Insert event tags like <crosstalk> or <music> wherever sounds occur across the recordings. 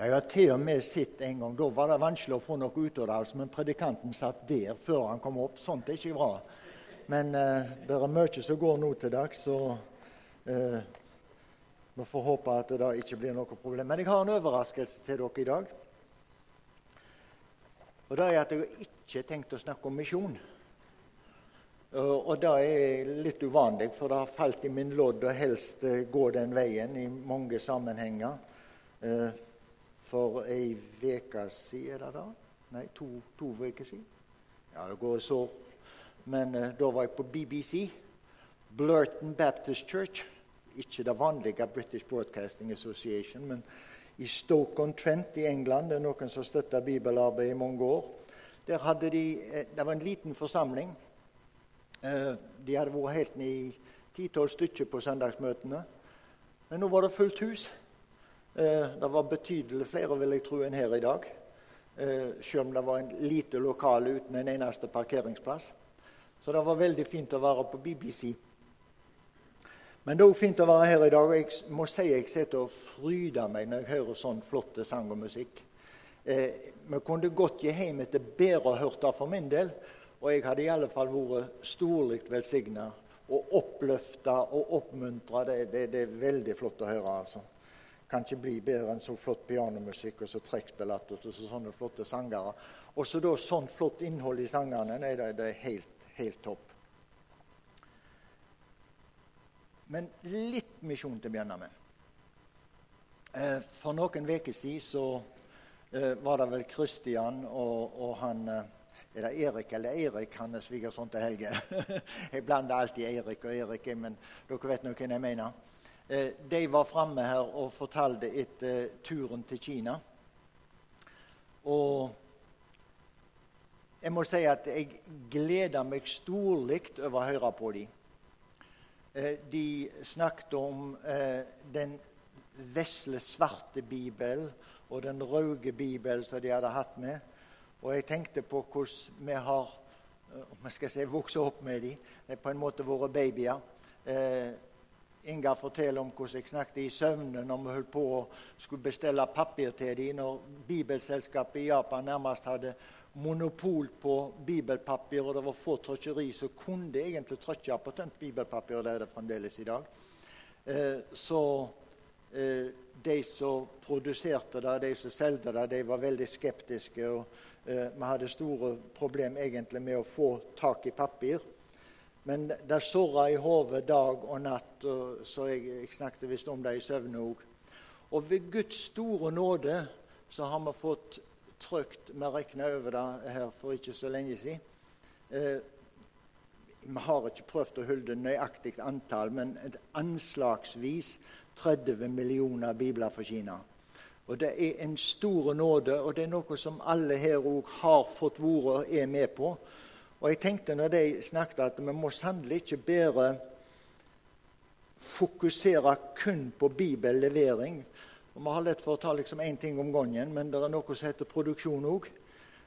Jeg har til og med sett en gang, Da var det vanskelig å få noe ut av det, altså, men predikanten satt der før han kom opp. Sånt er ikke bra. Men eh, det er mye som går nå til dags, så eh, vi får håpe at det ikke blir noe problem. Men jeg har en overraskelse til dere i dag. Og det er at jeg ikke har tenkt å snakke om misjon. Og det er litt uvanlig, for det har falt i min lodd å helst eh, gå den veien i mange sammenhenger. Eh, for ei uke siden, er det da? Nei, to uker siden. Ja, det går så. Men uh, da var jeg på BBC. Blurton Baptist Church. Ikke det vanlige British Broadcasting Association, men i Stoke-on-Trent i England. Det er noen som støtter bibelarbeid i mange år. Der hadde de, Det var en liten forsamling. Eh, de hadde vært helt ned i ti-tolv stykker på søndagsmøtene. Men nå var det fullt hus. Eh, det var betydelig flere vil jeg tro, enn her i dag. Eh, selv om det var en lite lokale uten en eneste parkeringsplass. Så det var veldig fint å være på BBC. Men det er òg fint å være her i dag. og Jeg må si jeg sitter og fryder meg når jeg hører sånn flott sang og musikk. Eh, vi kunne godt gi hjem etter bedre hørt det for min del. Og jeg hadde i alle fall vært storlig velsigna og oppløfta og oppmuntra. Det, det, det, er veldig flott å høre. altså. Kan ikke bli bedre enn så flott pianomusikk og så trekkspillatt og så sånne flotte sangere. Og så da sånn flott innhold i sangene. Nei, det, det er helt, helt topp. Men litt misjon til å begynne med. For noen uker siden så eh, var det vel Kristian og, og han eh, er det Erik eller Eirik, han er svigersønn til Helge? <laughs> jeg blander alltid Eirik og Erik, men dere vet nå hvem jeg mener. Eh, de var framme her og fortalte etter turen til Kina. Og jeg må si at jeg gleder meg storlig over å høre på dem. Eh, de snakket om eh, den vesle svarte bibel og den røde bibel som de hadde hatt med. Og jeg tenkte på hvordan vi har om jeg skal si, vokst opp med dem. På en måte våre babyer. Inga forteller om hvordan jeg snakket i søvne når vi holdt på å skulle bestille papir til dem, når bibelselskapet i Japan nærmest hadde monopol på bibelpapir, og det var få trykkeri som kunne egentlig trykke på tømt bibelpapir, og det er det fremdeles i dag. Eh, så eh, de som produserte det, de som solgte det, de var veldig skeptiske. og Eh, vi hadde store problemer egentlig med å få tak i papir. Men det surra i hodet dag og natt, og så jeg, jeg snakket visst om det i søvne òg. Og ved Guds store nåde så har vi fått trykt Vi regna over det her for ikke så lenge siden. Eh, vi har ikke prøvd å holde nøyaktig antall, men anslagsvis 30 millioner bibler for Kina. Og Det er en stor nåde, og det er noe som alle her òg har fått være og er med på. Og jeg tenkte når de snakket, at vi må sannelig ikke bare fokusere kun på bibellevering. Og Vi har lett for å ta liksom ting om gangen, men det er noe som heter produksjon òg.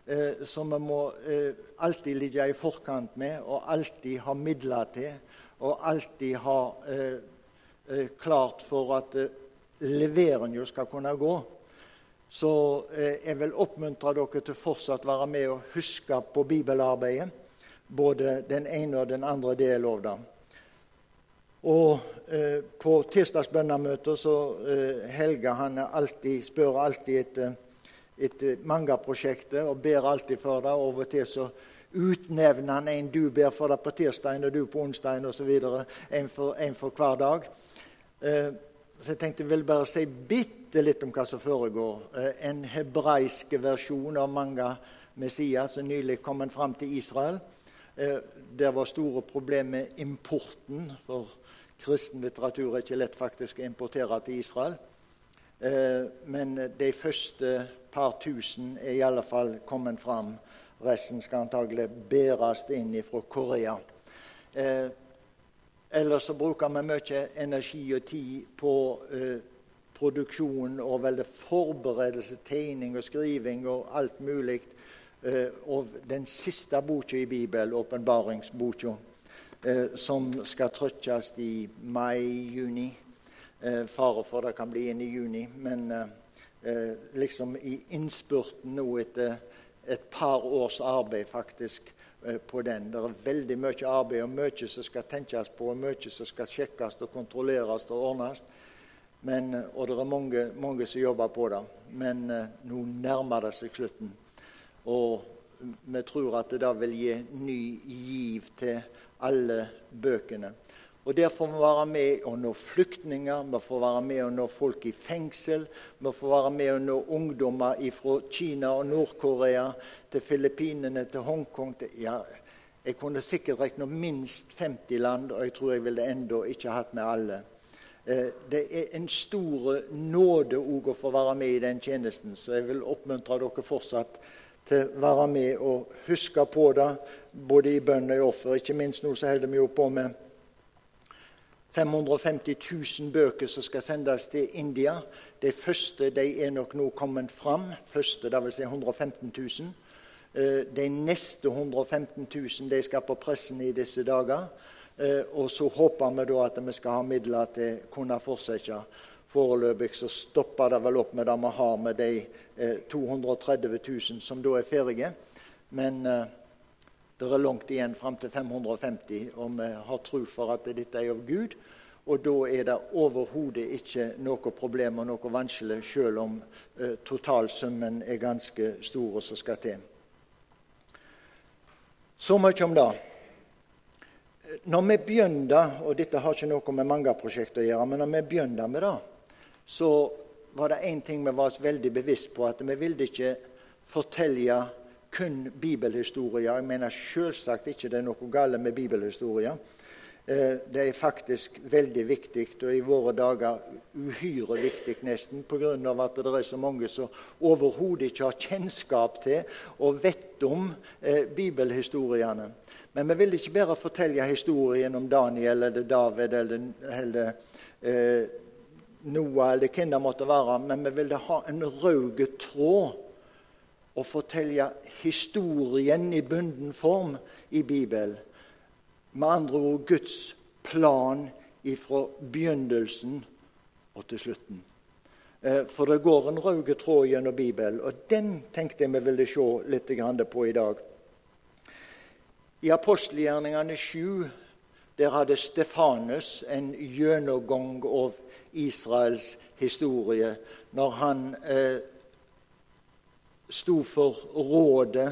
Eh, som vi må eh, alltid ligge i forkant med, og alltid ha midler til. Og alltid ha eh, eh klart for at eh, leveringa skal kunne gå, så eh, jeg vil oppmuntre dere til fortsatt være med og huske på bibelarbeidet. Både den ene og den andre delen av det. Og eh, På tirsdagsbønnemøter så eh, Helge han alltid, spør alltid etter, et Manga-prosjektet og ber alltid for det. Av og til så utnevner han en du ber for deg på tirsdag og du på onsdag osv. En, for, en for hver dag. Eh, så jeg tenkte jeg ville bare si bitte litt om hva som foregår. Eh, en hebraisk versjon av Manga Messias som nylig kom fram til Israel. Eh, det var store problemer med importen, for kristen litteratur er ikke lett faktisk å importere til Israel. Eh, men de første par tusen er i alle fall kommet fram. Resten skal antagelig bæres inn fra Korea. Ellers så bruker vi mye energi og tid på eh, produksjon og veldig forberedelse, tegning og skriving og alt mulig. Eh, og den siste boka i Bibelen, åpenbaringsboka, eh, som skal trykkes i mai-juni. Eh, fare for det kan bli inn i juni, men liksom i innspurten nå etter et par års arbeid faktisk på den. Det er veldig mye arbeid og mye som skal tenkes på, og mye som skal sjekkes og kontrolleres og ordnes. Men, og det er mange, mange, som jobber på det. Men nå nærmer det seg slutten. Og vi tror at det da vil gi ny giv til alle bøkene. Og Der får vi være med og nå flyktninger, vi får være med og nå folk i fengsel. Vi får være med og nå ungdommer fra Kina og Nord-Korea til Filippinene, til Hongkong til, ja, Jeg kunne sikkert regna minst 50 land, og jeg tror jeg ville ennå ikke hatt med alle. Eh, det er en stor nåde å få være med i den tjenesten, så jeg vil oppmuntre dere fortsatt til å være med og huske på det, både i bønn og i offer. Ikke minst nå så holder vi jo på med 550 000 bøker som skal sendes til India. De første de er nok nå kommet fram. Første, det vil si 115 000. Eh, de neste 115 000 de skal på pressen i disse dager. Eh, og så håper vi da at vi skal ha midler til å kunne fortsette. Foreløpig så stopper det vel opp med det vi har med de 230 eh, 000 som da er ferdige. Men det er langt igjen fram til 550, og vi har tro for at dette er av Gud. Og da er det overhodet ikke noe problem og noe vanskelig, selv om eh, totalsummen er ganske stor og som skal til. Så mye om det. Når vi begynte, og dette har ikke noe med Manga-prosjektet å gjøre, men når vi begynte med det, så var det én ting vi var veldig bevisst på, at vi ville ikke fortelle kun bibelhistorier. Jeg mener selvsagt ikke det er noe galt med bibelhistorier. Eh, det er faktisk veldig viktig, og i våre dager uhyre viktig nesten, pga. at det er så mange som overhodet ikke har kjennskap til og vet om eh, bibelhistoriene. Men vi vil ikke bare fortelle historien om Daniel eller David eller, eller eh, Noah eller hvem det måtte være, men vi ville ha en rød tråd å fortelle historien i bunden form i Bibelen. Med andre ord Guds plan fra begynnelsen og til slutten. Eh, for det går en rød tråd gjennom Bibelen, og den tenkte jeg vi ville se litt på i dag. I apostelgjerningene 7 der hadde Stefanus en gjennomgang av Israels historie når han eh, sto for rådet,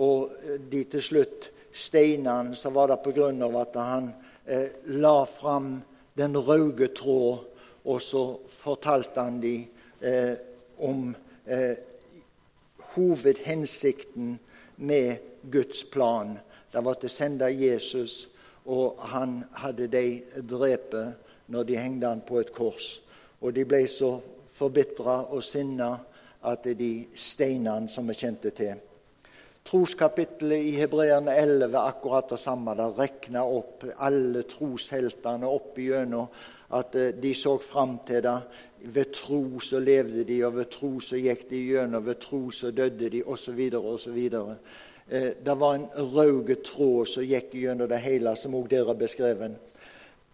og de til slutt steinene, så var det pga. at han eh, la fram den røde tråd, og så fortalte han dem eh, om eh, hovedhensikten med Guds plan. Det var til å sende Jesus, og han hadde de drept når de hengte han på et kors. Og de ble så forbitra og sinna at de steinene som vi kjente til. Troskapittelet i Hebreerne 11 er akkurat det samme. Det regna opp alle trosheltene opp igjennom at eh, de så fram til det. Ved tro så levde de, og ved tro så gikk de igjennom, ved tro så døde de, osv. osv. Eh, det var en rød tråd som gikk gjennom det hele, som òg der er beskrevet.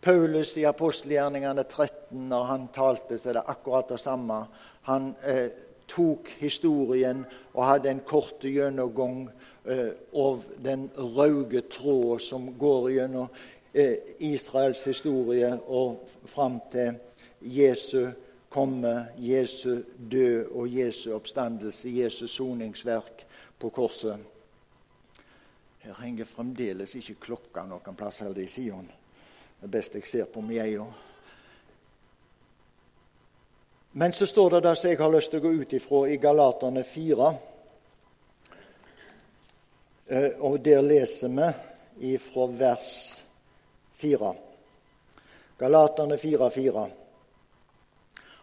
Paulus i apostelgjerningene 13, når han talte, så er det akkurat det samme. Han eh, tok historien og hadde en kort gjennomgang eh, av den røde tråd som går gjennom eh, Israels historie og fram til Jesu komme, Jesu død og Jesu oppstandelse, Jesu soningsverk på korset. Her henger fremdeles ikke klokka noen plass her i Sion. Det er best jeg ser på meg òg. Men så står det det som jeg har lyst til å gå ut ifra i Galaterne 4. Eh, og der leser vi ifra vers 4. Galaterne 4, 4.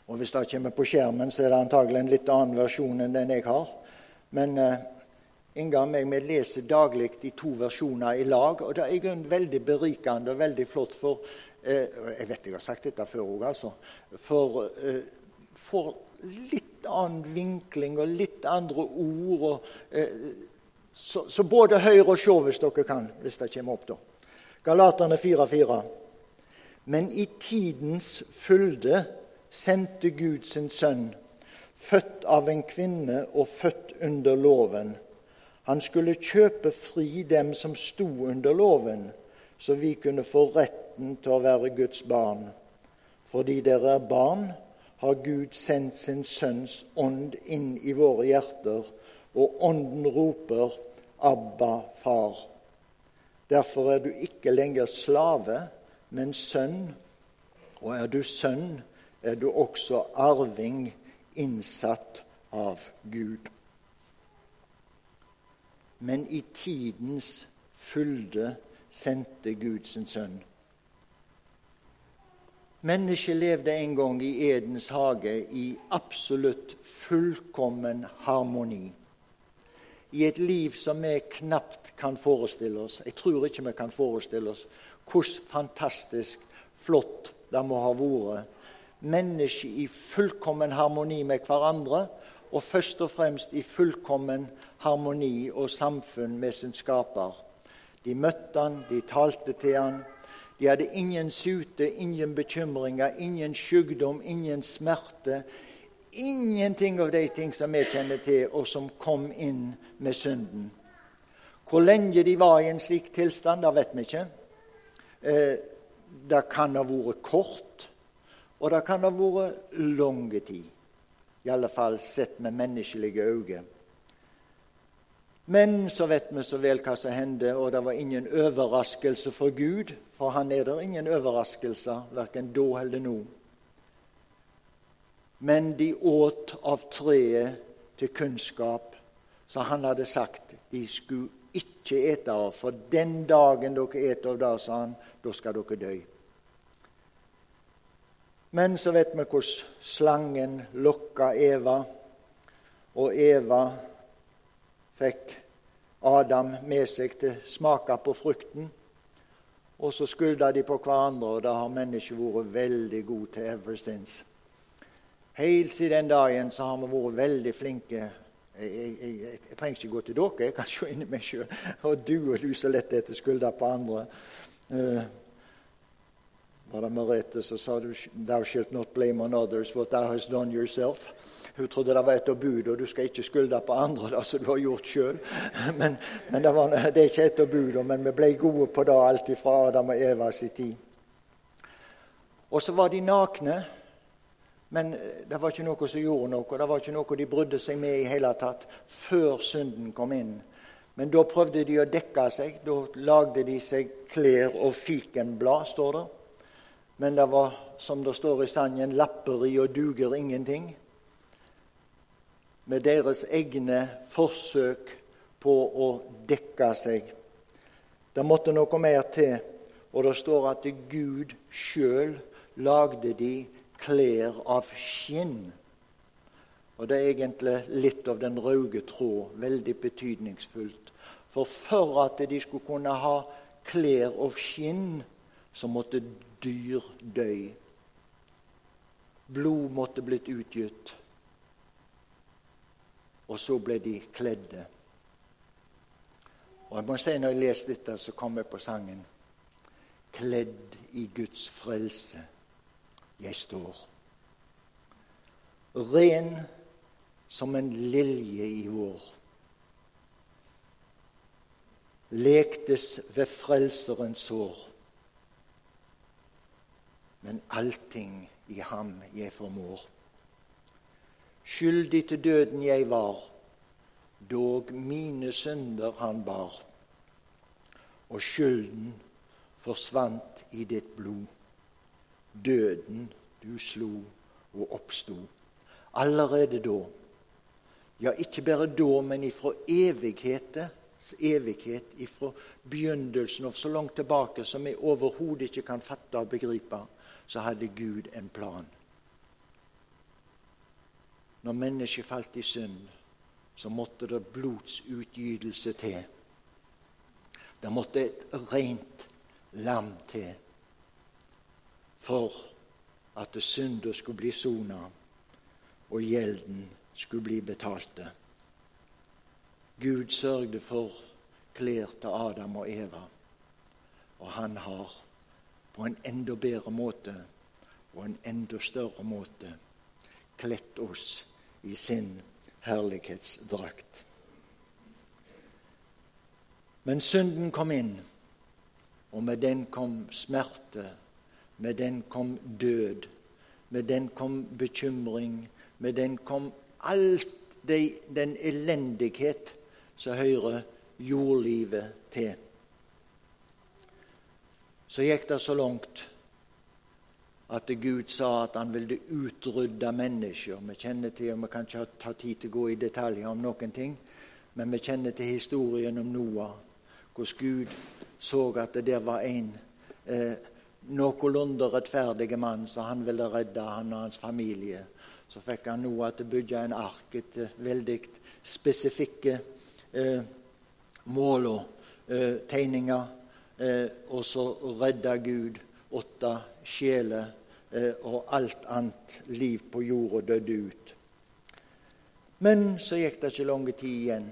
Og Hvis det kommer på skjermen, så er det antagelig en litt annen versjon enn den jeg har. Men uh, Inga og meg vi leser daglig de to versjoner i lag. og Det er i veldig berikende og veldig flott. For eh, jeg vet jeg har sagt dette før òg, altså. For eh, for, litt annen vinkling og litt andre ord. Og, eh, så, så, både høyre og sjå hvis dere kan, hvis det kommer opp. da. Galaterne 4,4. Men i tidens fylde sendte Gud sin sønn, født av en kvinne og født under loven. Han skulle kjøpe fri dem som sto under loven, så vi kunne få retten til å være Guds barn. Fordi dere er barn, har Gud sendt sin Sønns ånd inn i våre hjerter, og ånden roper, Abba, far. Derfor er du ikke lenger slave, men sønn. Og er du sønn, er du også arving, innsatt av Gud. Men i tidens fylde sendte Gud sin sønn. Mennesket levde en gang i Edens hage i absolutt fullkommen harmoni. I et liv som vi knapt kan forestille oss. Jeg tror ikke vi kan forestille oss hvor fantastisk flott det må ha vært. Mennesker i fullkommen harmoni med hverandre, og først og fremst i fullkommen harmoni og samfunn med sin skaper. De møtte han, de talte til han, de hadde ingen sute, ingen bekymringer, ingen sykdom, ingen smerte. Ingenting av de ting som vi kjenner til, og som kom inn med synden. Hvor lenge de var i en slik tilstand, det vet vi ikke. Eh, det kan ha vært kort, og det kan ha vært lange tid. I alle fall sett med menneskelige øyne. Men så vet vi så vel hva som hendte, og det var ingen overraskelse for Gud, for han er der ingen overraskelser, verken da eller nå. Men de åt av treet til kunnskap, så han hadde sagt de skulle ikke ete av, for den dagen dere eter av det, sa han, da skal dere dø. Men så vet vi hvordan slangen lokka Eva, og Eva fikk Adam med seg til å på frukten. Og så skulda de på hverandre, og det har mennesket vært veldig gode til ever since. Helt siden den dagen så har vi vært veldig flinke. Jeg, jeg, jeg, jeg trenger ikke gå til dere, jeg kan se inn i meg sjøl. Og du og du så lett etter skulda på andre. Uh, var det Merete som sa du, 'Thou shalt not blame on others what thou hast done yourself'. Hun trodde det var et bud, og du skal ikke skylde på andre det som du har gjort sjøl. <laughs> Men, men det, var, det, er ikke et budene, men vi ble gode på det alt fra Adam og Eva sin tid. Og så var de nakne, men det var ikke noe som gjorde noe. Det var ikke noe de brydde seg med i hele tatt før synden kom inn. Men da prøvde de å dekke seg. Da lagde de seg klær og fikenblad, står det. Men det var, som det står i sangen, lapperi og duger ingenting. Med deres egne forsøk på å dekke seg. Det måtte noe mer til, og det står at Gud sjøl lagde de klær av skinn. Og det er egentlig litt av den røde tråd, veldig betydningsfullt. For for at de skulle kunne ha klær av skinn, så måtte dyr dø. Blod måtte blitt utgitt. Og så ble de kledde. Og jeg må si Når jeg leser dette, så kommer jeg på sangen. Kledd i Guds frelse jeg står. Ren som en lilje i vår. Lektes ved Frelserens sår men allting i ham jeg formår. Skyldig til døden jeg var, dog mine synder han bar. Og skylden forsvant i ditt blod. Døden du slo og oppsto. Allerede da, ja, ikke bare da, men ifra evighetens evighet, ifra begynnelsen og så langt tilbake som vi overhodet ikke kan fatte og begripe, så hadde Gud en plan. Når mennesket falt i synd, så måtte det blodsutgytelse til. Det måtte et rent lam til for at synder skulle bli sona og gjelden skulle bli betalte. Gud sørgde for klær til Adam og Eva, og han har på en enda bedre måte og en enda større måte kledt oss i sin herlighetsdrakt. Men synden kom inn, og med den kom smerte, med den kom død, med den kom bekymring, med den kom alt det, den elendighet som hører jordlivet til. Så gikk det så langt at Gud sa at han ville utrydde mennesker. Vi kjenner til, og vi kan ikke ta tid til å gå i detaljer om noen ting, men vi kjenner til historien om Noah, hvordan Gud så at det der var en eh, noenlunde rettferdig mann som han ville redde, han og hans familie. Så fikk han Noah til å bygge en ark etter veldig spesifikke eh, mål og eh, tegninger. Eh, og så redda Gud åtte sjeler, eh, og alt annet liv på jorda døde ut. Men så gikk det ikke lang tid igjen.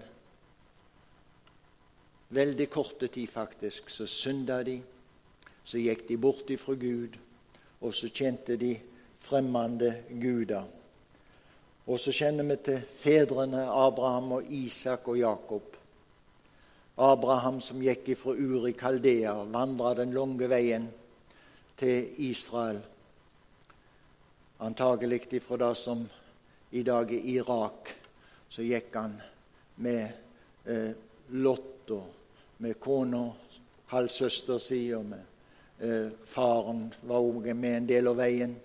Veldig korte tid, faktisk. Så synda de. Så gikk de bort ifra Gud, og så kjente de fremmede guder. Og så kjenner vi til fedrene Abraham og Isak og Jakob. Abraham som gikk ifra Uri Kaldea, vandra den lange veien til Israel. Antagelig ifra det som i dag er Irak, så gikk han med eh, Lot med kona, halvsøster si, og med eh, faren var òg med en del av veien.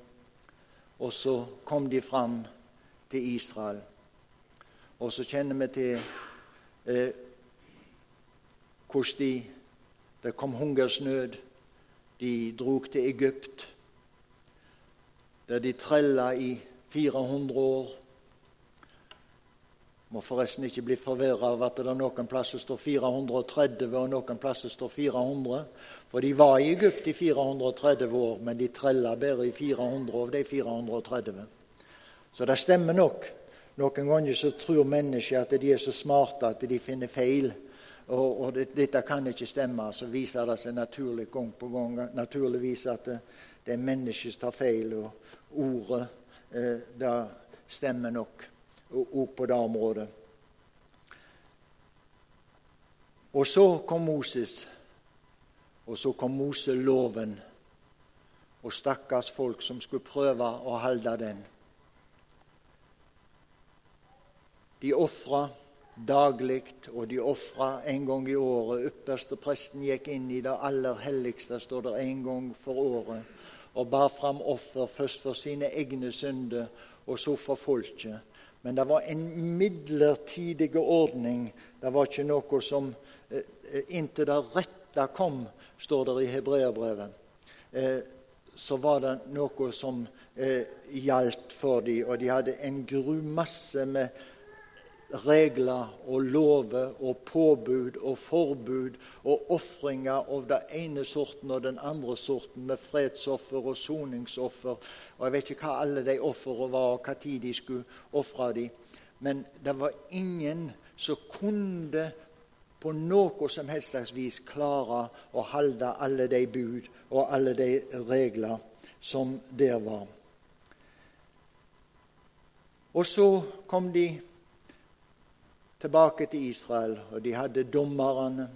Og så kom de fram til Israel. Og så kjenner vi til eh, hvordan de, det kom hungersnød. De drog til Egypt, der de trella i 400 år. Må forresten ikke bli forvirra av at det noen plasser står 430 og noen plasser står 400. For de var i Egypt i 430 år, men de trella bare i 400 av de 430. Så det stemmer nok. Noen ganger så tror mennesker at de er så smarte at de finner feil og, og det, dette kan ikke stemme, så viser det seg naturlig gang på gang naturligvis at det, det er mennesket som tar feil, og ordet eh, det stemmer nok òg på det området. Og så kom Moses, og så kom Moseloven, og stakkars folk som skulle prøve å holde den. De ofra daglig, og de ofra en gang i året. Ypperste presten gikk inn i det aller helligste, står det en gang for året, og bar fram offer først for sine egne synder, og så for folket. Men det var en midlertidig ordning. Det var ikke noe som eh, Inntil det rette kom, står det i hebreerbrevet, eh, så var det noe som eh, gjaldt for dem, og de hadde en gru masse med regler og lover og påbud og forbud og ofringer av den ene sorten og den andre sorten, med fredsoffer og soningsoffer. Og Jeg vet ikke hva alle de ofrene var, og hva tid de skulle ofre dem. Men det var ingen som kunne på noe som helst vis klare å holde alle de bud og alle de regler som der var. Og så kom de tilbake til Israel, og de hadde dommerne.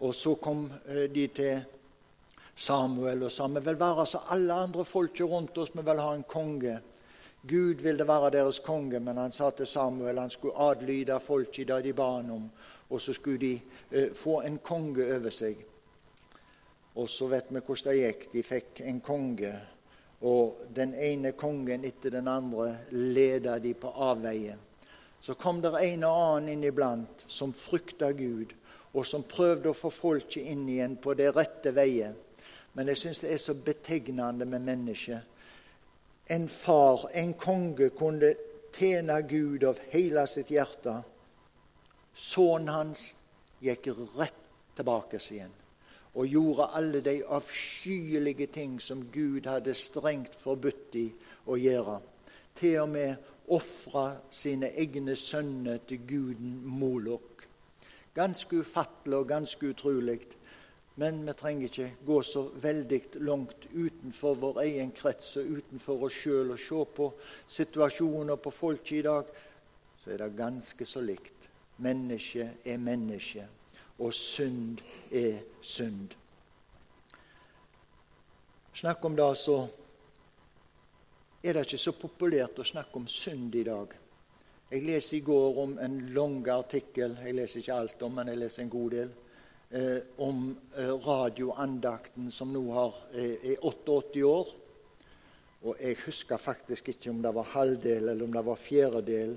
Og så kom eh, de til Samuel og sa vi vil være som alle andre folk rundt oss, vi vil ha en konge. Gud ville være deres konge, men han sa til Samuel han skulle adlyde folket det de ba han om, og så skulle de eh, få en konge over seg. Og så vet vi hvordan det gikk. De fikk en konge, og den ene kongen etter den andre leda de på avveie så kom det en og annen inn iblant som frykta Gud, og som prøvde å få folket inn igjen på det rette veiet. Men jeg syns det er så betegnende med mennesket. En far, en konge, kunne tjene Gud av hele sitt hjerte. Sønnen hans gikk rett tilbake igjen og gjorde alle de avskyelige ting som Gud hadde strengt forbudt i å gjøre. Til og med ofra sine egne sønner til guden Molok. Ganske ufattelig og ganske utrolig. Men vi trenger ikke gå så veldig langt utenfor vår egen krets og utenfor oss sjøl og se på situasjoner på folk i dag. Så er det ganske så likt. Menneske er menneske, og synd er synd. Snakk om det, så er det ikke så populært å snakke om synd i dag. Jeg leser i går om en lang artikkel, jeg leser ikke alt om, men jeg leser en god del, eh, om eh, radioandakten som nå har, eh, er 88 år. Og jeg husker faktisk ikke om det var halvdel eller om det var fjerdedel,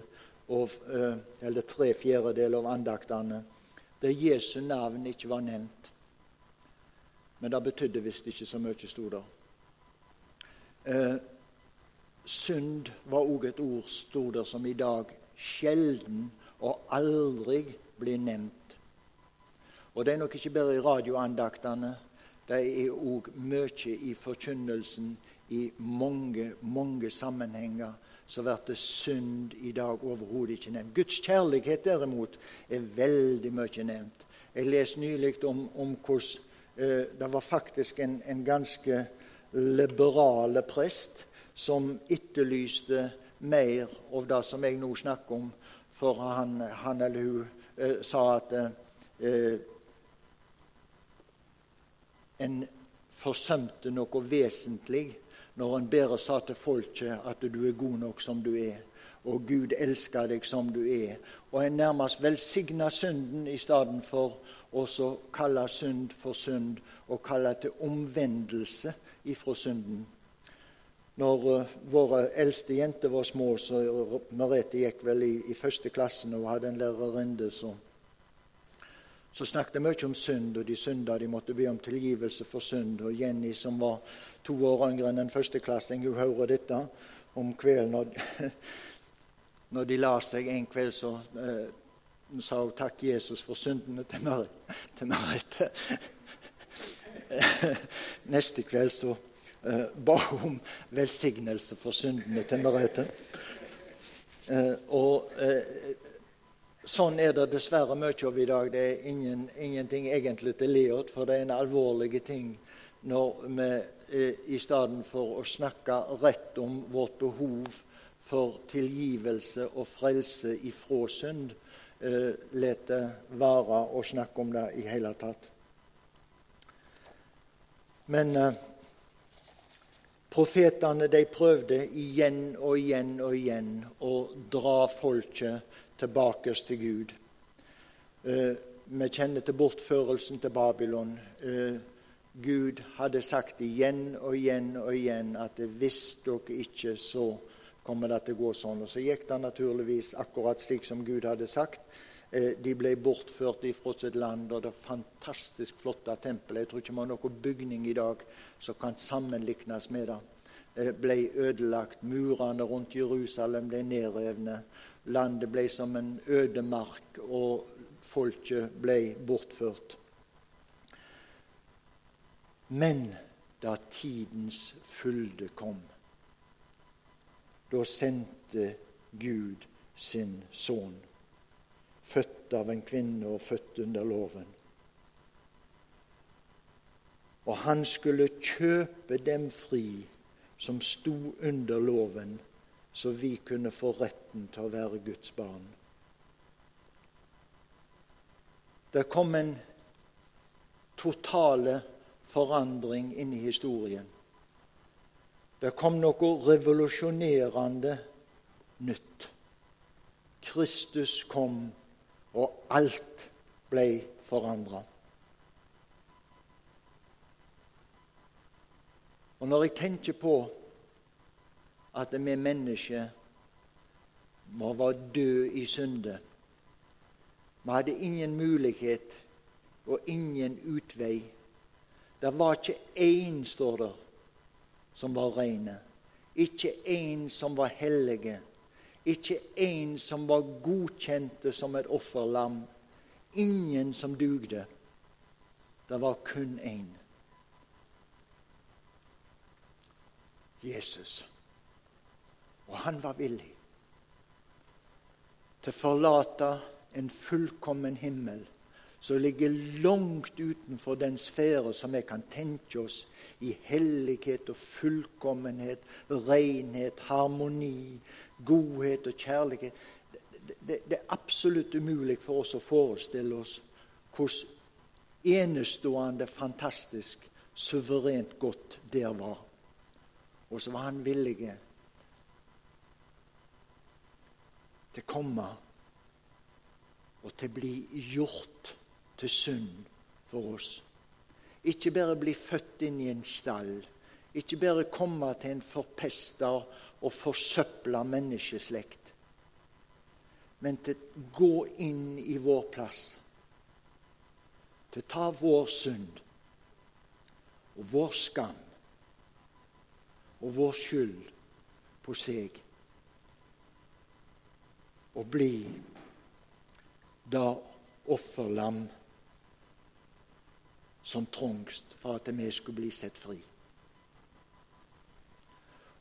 av, eh, eller tre fjerdedel av andaktene der Jesu navn ikke var nevnt. Men det betydde visst ikke så mye, sto der. Synd var òg et ord, sto der, som i dag sjelden og aldri blir nevnt. Og det er nok ikke bare i radioandaktene. Det er òg mye i forkynnelsen i mange, mange sammenhenger. Så blir synd i dag overhodet ikke nevnt. Guds kjærlighet derimot er veldig mye nevnt. Jeg leste nylig om, om hvordan eh, det var faktisk en, en ganske liberale prest som etterlyste mer av det som jeg nå snakker om, for han, han eller hun eh, sa at eh, en forsømte noe vesentlig når en bare sa til folket at du er god nok som du er, og Gud elsker deg som du er. Og en nærmest velsigna synden i stedet for å kalle synd for synd og kalle til omvendelse ifra synden. Når uh, våre eldste jenter var små, så Merete gikk vel i, i første klassen og hadde en lærerinne som så snakket mye om synd, og de synda de måtte be om tilgivelse for synd. Og Jenny, som var to år yngre enn en førsteklassing, hun hører dette om kvelden. Når, <laughs> når de la seg en kveld, så eh, sa hun 'takk, Jesus, for syndene' til Merete. <laughs> Neste kveld så eh, ba om velsignelse for syndene til Merete. Eh, og eh, Sånn er det dessverre mye av i dag. Det er ingen, ingenting egentlig til Leot, for det er en alvorlig ting når vi eh, i stedet for å snakke rett om vårt behov for tilgivelse og frelse ifra synd, eh, lar det være å snakke om det i hele tatt. Men eh, profetene de prøvde igjen og igjen og igjen å dra folket tilbake til Gud. Eh, vi kjenner til bortførelsen til Babylon. Eh, Gud hadde sagt igjen og igjen og igjen at hvis dere ikke, så kommer det til å gå sånn. Og så gikk det naturligvis akkurat slik som Gud hadde sagt. Eh, de ble bortført fra sitt land, og det fantastisk flotte tempelet Jeg tror ikke vi har noen bygning i dag som kan sammenlignes med det. Eh, ble ødelagt. Murene rundt Jerusalem ble nedrevne. Landet ble som en ødemark, og folket ble bortført. Men da tidens fylde kom, da sendte Gud sin sønn født av en kvinne og født under loven. Og han skulle kjøpe dem fri som sto under loven, så vi kunne få retten til å være Guds barn. Det kom en totale forandring inn i historien. Det kom noe revolusjonerende nytt. Kristus kom og alt ble forandra. Og når jeg tenker på at vi mennesker var døde i synde Vi hadde ingen mulighet og ingen utvei. Det var ikke én, står der, som var rene. Ikke én som var hellige ikke en som var godkjente som et offerlam. Ingen som dugde. Det var kun én. Jesus. Og han var villig til å forlate en fullkommen himmel som ligger langt utenfor den sfære som vi kan tenke oss i hellighet og fullkommenhet, renhet, harmoni, godhet og kjærlighet. Det, det, det er absolutt umulig for oss å forestille oss hvordan enestående, fantastisk, suverent godt der var. Og så var han villig til å komme og til å bli gjort til synd for oss. Ikke bare bli født inn i en stall, ikke bare komme til en forpesta og forsøpla menneskeslekt, men til å gå inn i vår plass, til å ta vår synd og vår skam og vår skyld på seg og bli da offerlam som trongst for at vi skulle bli sett fri.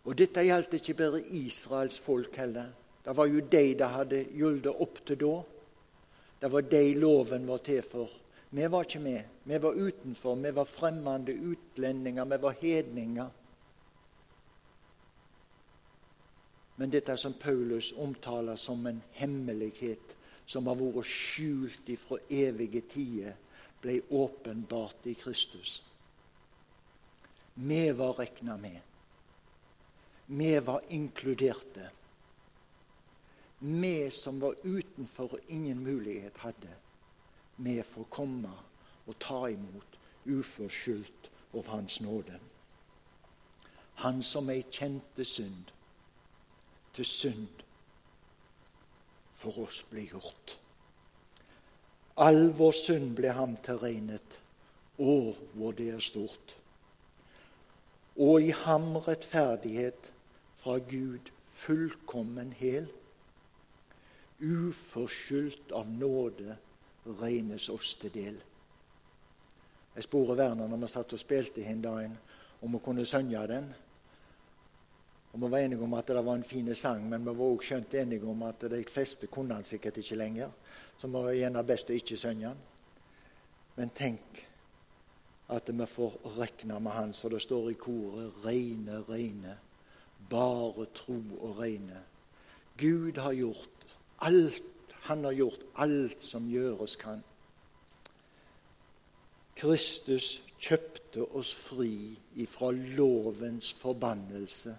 Og Dette gjaldt ikke bare Israels folk heller. Det var jo de det hadde gyldig opp til da. Det var de loven var til for. Vi var ikke med. Vi var utenfor. Vi var fremmede utlendinger. Vi var hedninger. Men dette som Paulus omtaler som en hemmelighet som har vært skjult ifra evige tider, ble åpenbart i Kristus. Vi var regna med. Vi var inkluderte. Vi som var utenfor og ingen mulighet hadde, vi får komme og ta imot uforskyldt av Hans nåde. Han som ei kjente synd, til synd for oss ble gjort. All vår synd ble ham tilregnet, Å, hvor det er stort. Og i ham rettferdighet fra Gud fullkommen hel, uforskyldt av nåde regnes oss til del. Jeg sporer Werner når vi satt og spilte den dagen, om å kunne synge den. Og Vi var enige om at det var en fin sang, men vi var også skjønt enige om at de fleste kunne han sikkert ikke lenger. Så vi var gjerne best å ikke synge den. Men tenk at vi får regne med Han så det står i koret 'reine, reine', bare tro og regne. Gud har gjort alt, Han har gjort alt som gjøres kan. Kristus kjøpte oss fri ifra lovens forbannelse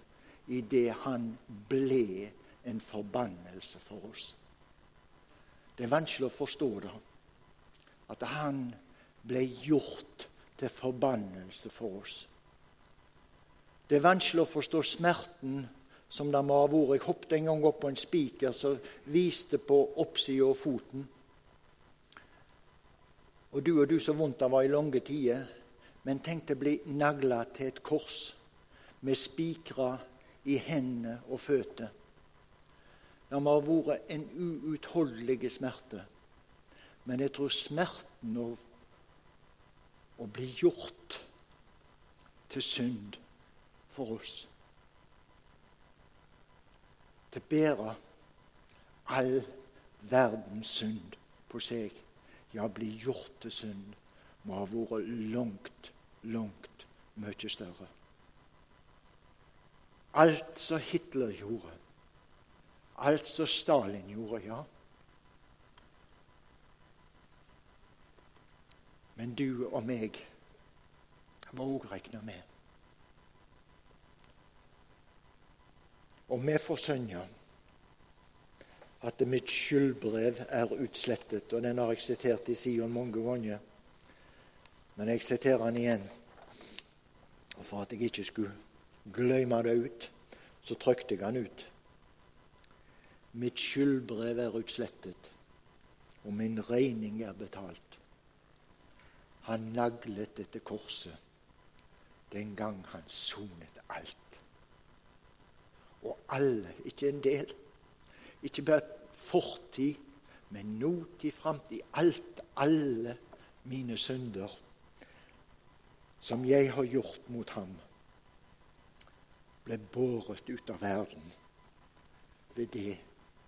idet han ble en forbannelse for oss. Det er vanskelig å forstå det, at han ble gjort til forbannelse for oss. Det er vanskelig å forstå smerten som det må ha vært. Jeg hoppet en gang opp på en spiker som viste på oppsida av foten. Og du og du så vondt det var i lange tider. Men tenk å bli nagla til et kors med spikra i hendene og føtter. Det må ha vært en uutholdelig smerte. Men jeg tror smerten av å bli gjort til synd for oss Til å bære all verdens synd på seg, ja, bli gjort til synd, må ha vært langt, langt mye større alt som Hitler gjorde, alt som Stalin gjorde, ja. Men du og meg må òg regne med. Og vi får synge at mitt skyldbrev er utslettet. Og den har jeg sitert i Sion mange ganger. Men jeg siterer den igjen. Og for at jeg ikke skulle glemme det ut, så trykte jeg den ut. Mitt skyldbrev er utslettet, og min regning er betalt. Han naglet dette korset den gang han sonet alt. Og alle, ikke en del, ikke bare fortid, men notid, framtid, alt, alle mine synder som jeg har gjort mot ham ble båret ut av verden ved det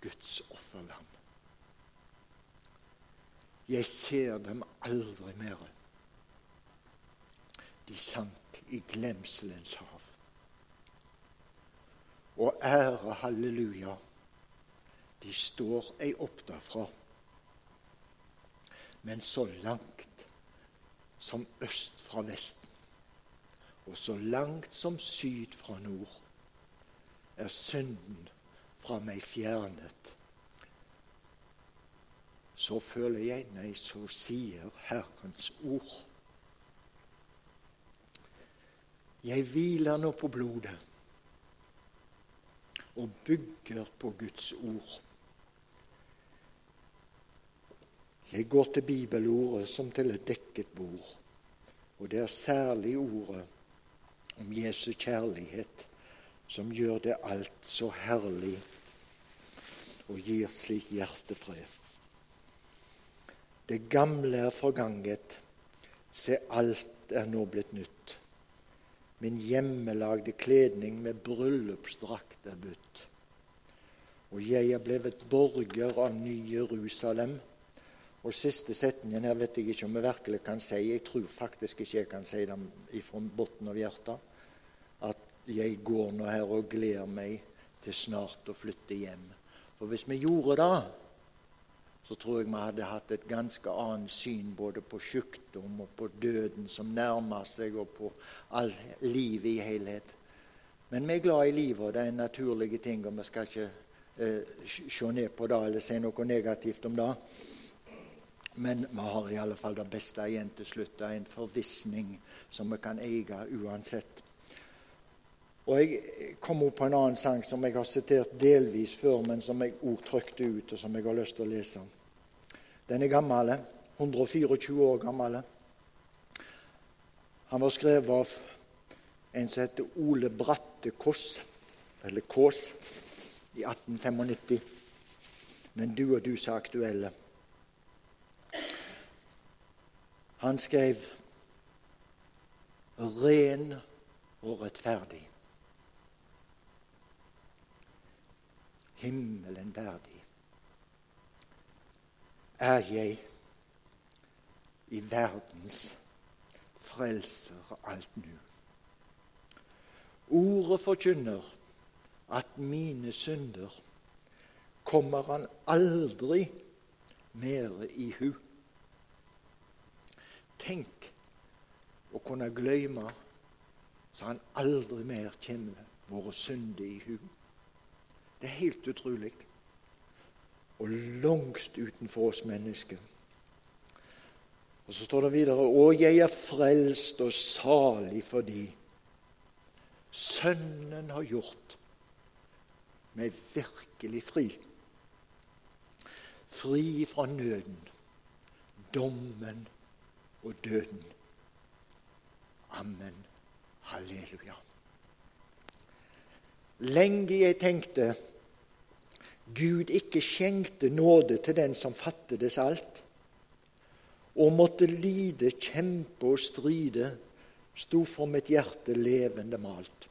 Guds offerlam. Jeg ser dem aldri mer. De sank i glemselens hav. Og ære halleluja, de står ei opp derfra. Men så langt som øst fra vesten, og så langt som syd fra nord, er synden fra meg fjernet så føler jeg Nei, så sier Herrens ord. Jeg hviler nå på blodet og bygger på Guds ord. Jeg går til bibelordet som til et dekket bord, og det er særlig ordet om Jesu kjærlighet som gjør det alt så herlig og gir slik hjertefred. Det gamle er forganget, se alt er nå blitt nytt. Min hjemmelagde kledning med bryllupsdrakt er budt. Og jeg er blevet borger av Ny Jerusalem. Og siste setningen her vet jeg ikke om jeg virkelig kan si. Jeg tror faktisk ikke jeg kan si det fra bunnen av hjertet. At jeg går nå her og gleder meg til snart å flytte hjem. For hvis vi gjorde det, så tror jeg vi hadde hatt et ganske annet syn både på sykdom og på døden som nærmer seg, og på all livet i helhet. Men vi er glad i livet, og det er en naturlig ting, og vi skal ikke eh, se ned på det eller si noe negativt om det. Men vi har i alle fall det beste igjen til slutt. Det er en forvissning som vi kan eie uansett. Og Jeg kom opp på en annen sang som jeg har sitert delvis før, men som jeg òg trykte ut, og som jeg har lyst til å lese. Den er gammel, 124 år gammel. Han var skrevet av en som heter Ole Bratte Kåss, eller Kås, i 1895. Men du og du er aktuelle. Han skrev 'ren og rettferdig'. Himmelen verdig er jeg i verdens frelser alt nu. Ordet forkynner at mine synder kommer han aldri mer i hu. Tenk å kunne glemme så han aldri mer kommer våre synder i hu. Det er helt utrolig og langt utenfor oss mennesker. Og Så står det videre Å, jeg er frelst og salig fordi Sønnen har gjort meg virkelig fri. Fri fra nøden, dommen og døden. Amen. Halleluja. Lenge jeg tenkte Gud ikke skjenkte nåde til den som fattedes alt, og måtte lide, kjempe og stride, sto for mitt hjerte levende malt.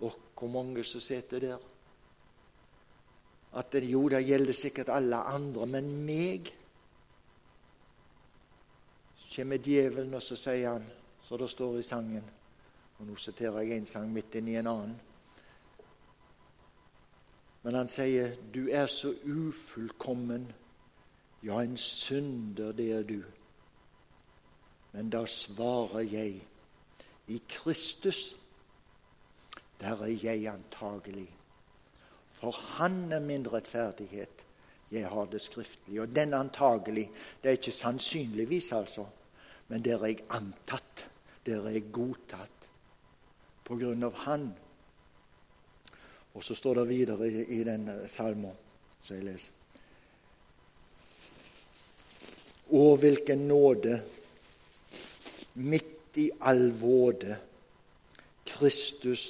Og hvor mange som sitter der? At det, jo, det gjelder sikkert alle andre, men meg kommer djevelen, og så sier han, så det står i sangen Og nå siterer jeg en sang midt inni en annen. Men han sier, 'Du er så ufullkommen, ja, en synder, det er du.' Men da svarer jeg, 'I Kristus, der er jeg antagelig.' For Han er min rettferdighet. Jeg har det skriftlig. Og den antagelig, det er ikke sannsynligvis, altså, men der er jeg antatt. Der er jeg godtatt på grunn av Han og så står det videre i, i den eh, salmen som jeg leser. Å, hvilken nåde midt i all våde Kristus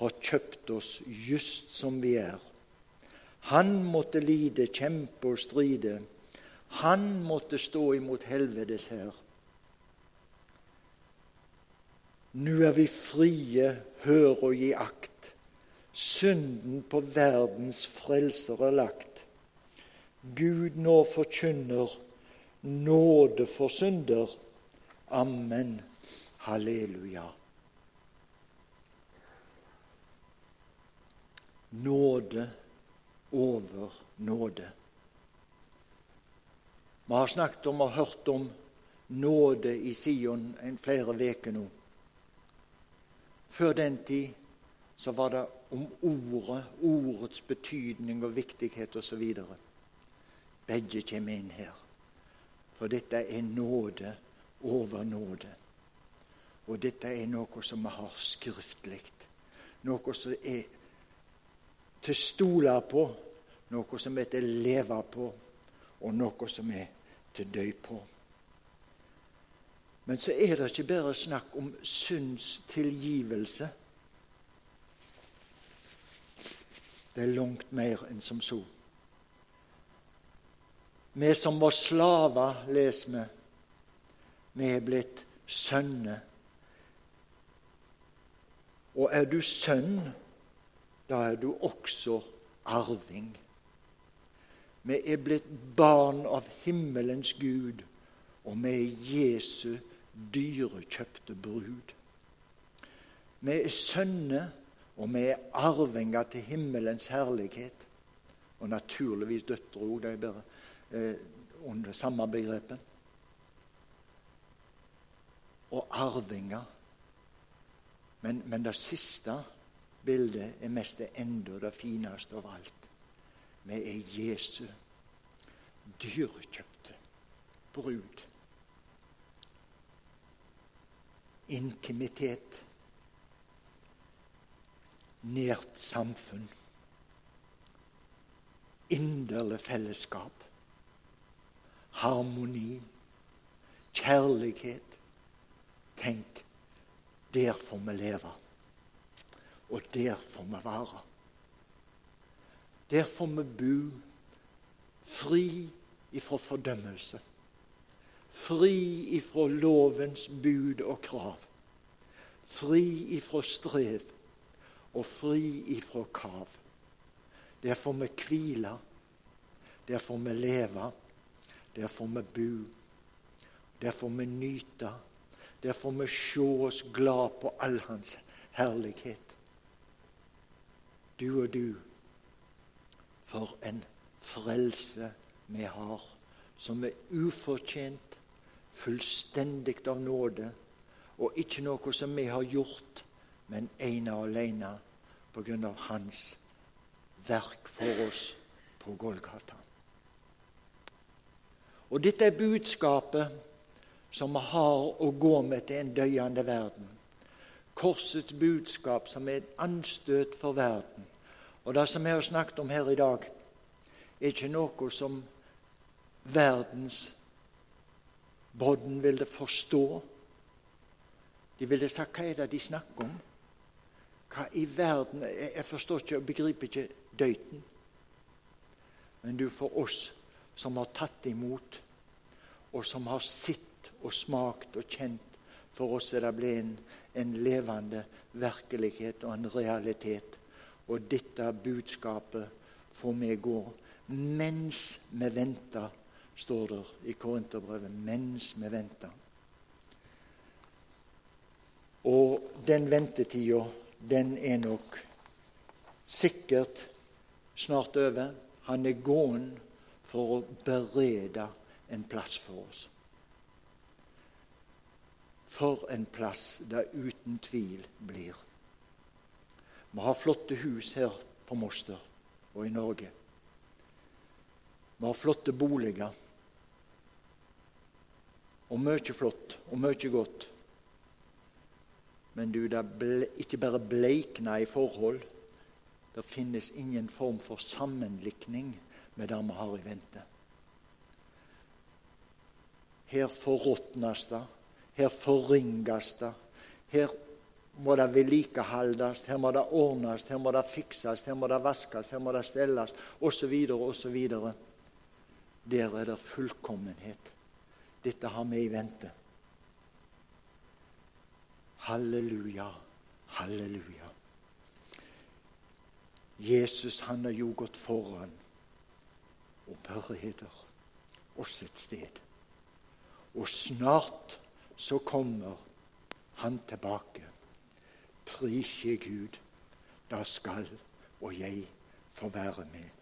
har kjøpt oss just som vi er. Han måtte lide, kjempe og stride. Han måtte stå imot helvetes hær. Nå er vi frie, hør og gi akt synden på verdens frelser er lagt. Gud nå forkynner nåde for synder. Amen. Halleluja. Nåde over nåde. Vi har snakket om og hørt om nåde i Sion en flere uker nå. Før den tid så var det om ordet, ordets betydning og viktighet osv. Begge kommer inn her. For dette er nåde over nåde. Og dette er noe som vi har skriftlig. Noe som er til å stole på, noe som er til å leve på, og noe som er til å dø på. Men så er det ikke bare snakk om syndstilgivelse. Det er langt mer enn som så. Vi som var slaver, leser vi, vi er blitt sønner. Og er du sønn, da er du også arving. Vi er blitt barn av himmelens Gud, og vi er Jesu dyrekjøpte brud. Vi er sønner, og vi er arvinger til himmelens herlighet. Og naturligvis døtre òg, er bare eh, under samme begrepet. Og arvinger. Men, men det siste bildet er mest det enda det fineste av alt. Vi er Jesu dyrekjøpte brud. Intimitet. Nært samfunn. Inderlig fellesskap harmoni, kjærlighet. Tenk, der får vi leve. Og der får vi være. Der får vi bo fri ifra fordømmelse. Fri ifra lovens bud og krav. Fri ifra strev og fri ifra kav. Der får vi hvile. Der får vi leve. Der får vi bo. Der får vi nyte. Der får vi se oss glad på all hans herlighet. Du og du, for en frelse vi har, som er ufortjent, fullstendig av nåde, og ikke noe som vi har gjort, men ene og alene av Hans verk for oss på Golgata. Og dette er budskapet som vi har å gå med til en døyende verden. Korsets budskap som er et anstøt for verden. Og det som vi har snakket om her i dag, er ikke noe som verdens bodden ville forstå. De ville sagt hva er det de snakker om? Hva i verden Jeg forstår ikke og begriper ikke døyten. Men du, for oss som har tatt imot, og som har sett og smakt og kjent. For oss er det blitt en, en levende virkelighet og en realitet. Og dette budskapet får vi gå mens vi venter, står det i Korinterbrevet. Mens vi venter. Og den ventetida, den er nok sikkert snart over. Han er gåen for å berede en plass for oss. For en plass det uten tvil blir. Vi har flotte hus her på Moster og i Norge. Vi har flotte boliger. Og mye flott og mye godt. Men du, det ble, ikke bare bleikna i forhold. Det finnes ingen form for sammenlikning med det vi har i vente. Her forråtnes det, her forringes det. Her må det vedlikeholdes, her må det ordnes, her må det fikses, her må det vaskes, her må det stelles, osv., osv. Der er det fullkommenhet. Dette har vi i vente. Halleluja, halleluja. Jesus han har jo gått foran bereder oss et sted. og snart så kommer han tilbake. Pris Gud, da skal og jeg få være med.